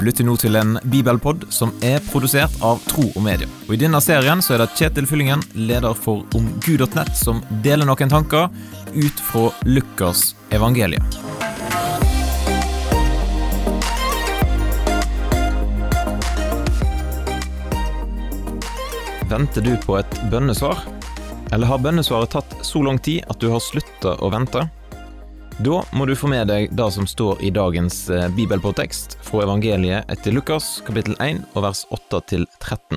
Du lytter nå til en bibelpod som er produsert av Tro og Media. Og I denne serien så er det Kjetil Fyllingen, leder for omgud.nett, som deler noen tanker ut fra Lukas evangelium. Venter du på et bønnesvar? Eller har bønnesvaret tatt så lang tid at du har slutta å vente? Da må du få med deg det som står i dagens eh, bibelpåtekst fra evangeliet etter Lukas kapittel 1 og vers 8 til 13.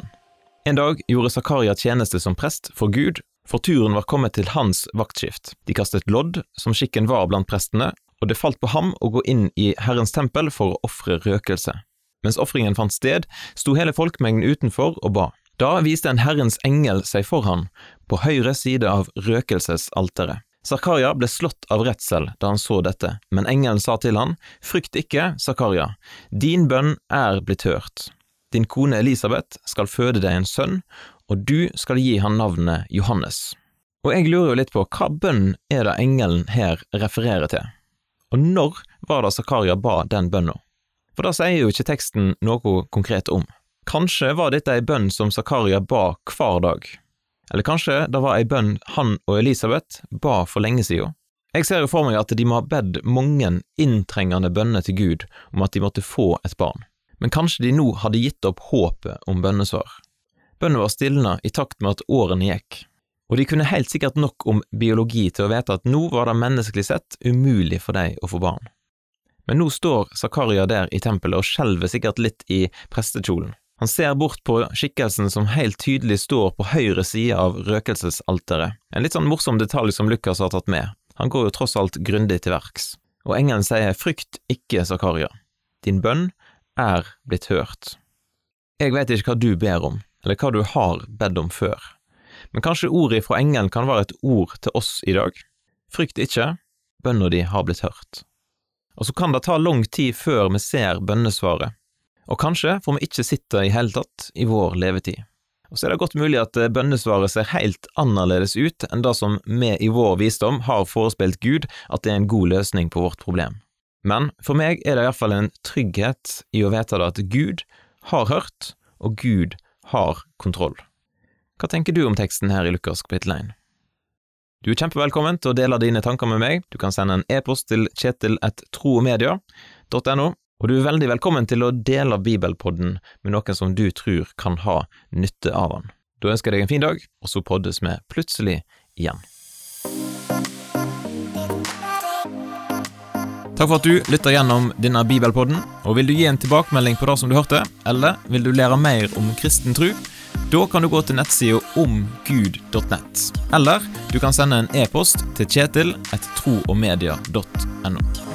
En dag gjorde Zakaria tjeneste som prest for Gud, for turen var kommet til hans vaktskift. De kastet lodd, som skikken var blant prestene, og det falt på ham å gå inn i Herrens tempel for å ofre røkelse. Mens ofringen fant sted, sto hele folkemengden utenfor og ba. Da viste en Herrens engel seg for han, på høyre side av røkelsesalteret. Zakaria ble slått av redsel da han så dette, men engelen sa til han, Frykt ikke, Zakaria, din bønn er blitt hørt. Din kone Elisabeth skal føde deg en sønn, og du skal gi han navnet Johannes. Og jeg lurer jo litt på hva bønn er det engelen her refererer til? Og når var det Zakaria ba den bønna? For da sier jo ikke teksten noe konkret om. Kanskje var dette ei bønn som Zakaria ba hver dag, eller kanskje det var ei bønn han og Elisabeth ba for lenge siden. Jeg ser jo for meg at de må ha bedt mange inntrengende bønner til Gud om at de måtte få et barn, men kanskje de nå hadde gitt opp håpet om bønnesvar. Bønnen var stilna i takt med at årene gikk, og de kunne helt sikkert nok om biologi til å vite at nå var det menneskelig sett umulig for dem å få barn. Men nå står Zakaria der i tempelet og skjelver sikkert litt i prestekjolen. Han ser bort på skikkelsen som helt tydelig står på høyre side av røkelsesalteret, en litt sånn morsom detalj som Lukas har tatt med, han går jo tross alt grundig til verks. Og engelen sier frykt ikke, Zakaria, din bønn er blitt hørt. Jeg vet ikke hva du ber om, eller hva du har bedt om før, men kanskje ordet fra engelen kan være et ord til oss i dag. Frykt ikke, bønna di har blitt hørt. Og så kan det ta lang tid før vi ser bønnesvaret, og kanskje får vi ikke sitte i hele tatt i vår levetid. Og så er det godt mulig at eh, bønnesvaret ser helt annerledes ut enn det som vi i vår visdom har forespilt Gud at det er en god løsning på vårt problem. Men for meg er det iallfall en trygghet i å vite det at Gud har hørt, og Gud har kontroll. Hva tenker du om teksten her i Lukas kapittel 1? Du er kjempevelkommen til å dele dine tanker med meg. Du kan sende en e-post til kjetil1tromedia.no, og du er veldig velkommen til å dele Bibelpodden med noen som du tror kan ha nytte av den. Da ønsker jeg deg en fin dag, og så poddes vi plutselig igjen. Takk for at du lytter gjennom denne bibelpodden, og vil du gi en tilbakemelding på det som du hørte, eller vil du lære mer om kristen tro, da kan du gå til nettsida omgud.nett, eller du kan sende en e-post til kjetil etter troogmedia.no.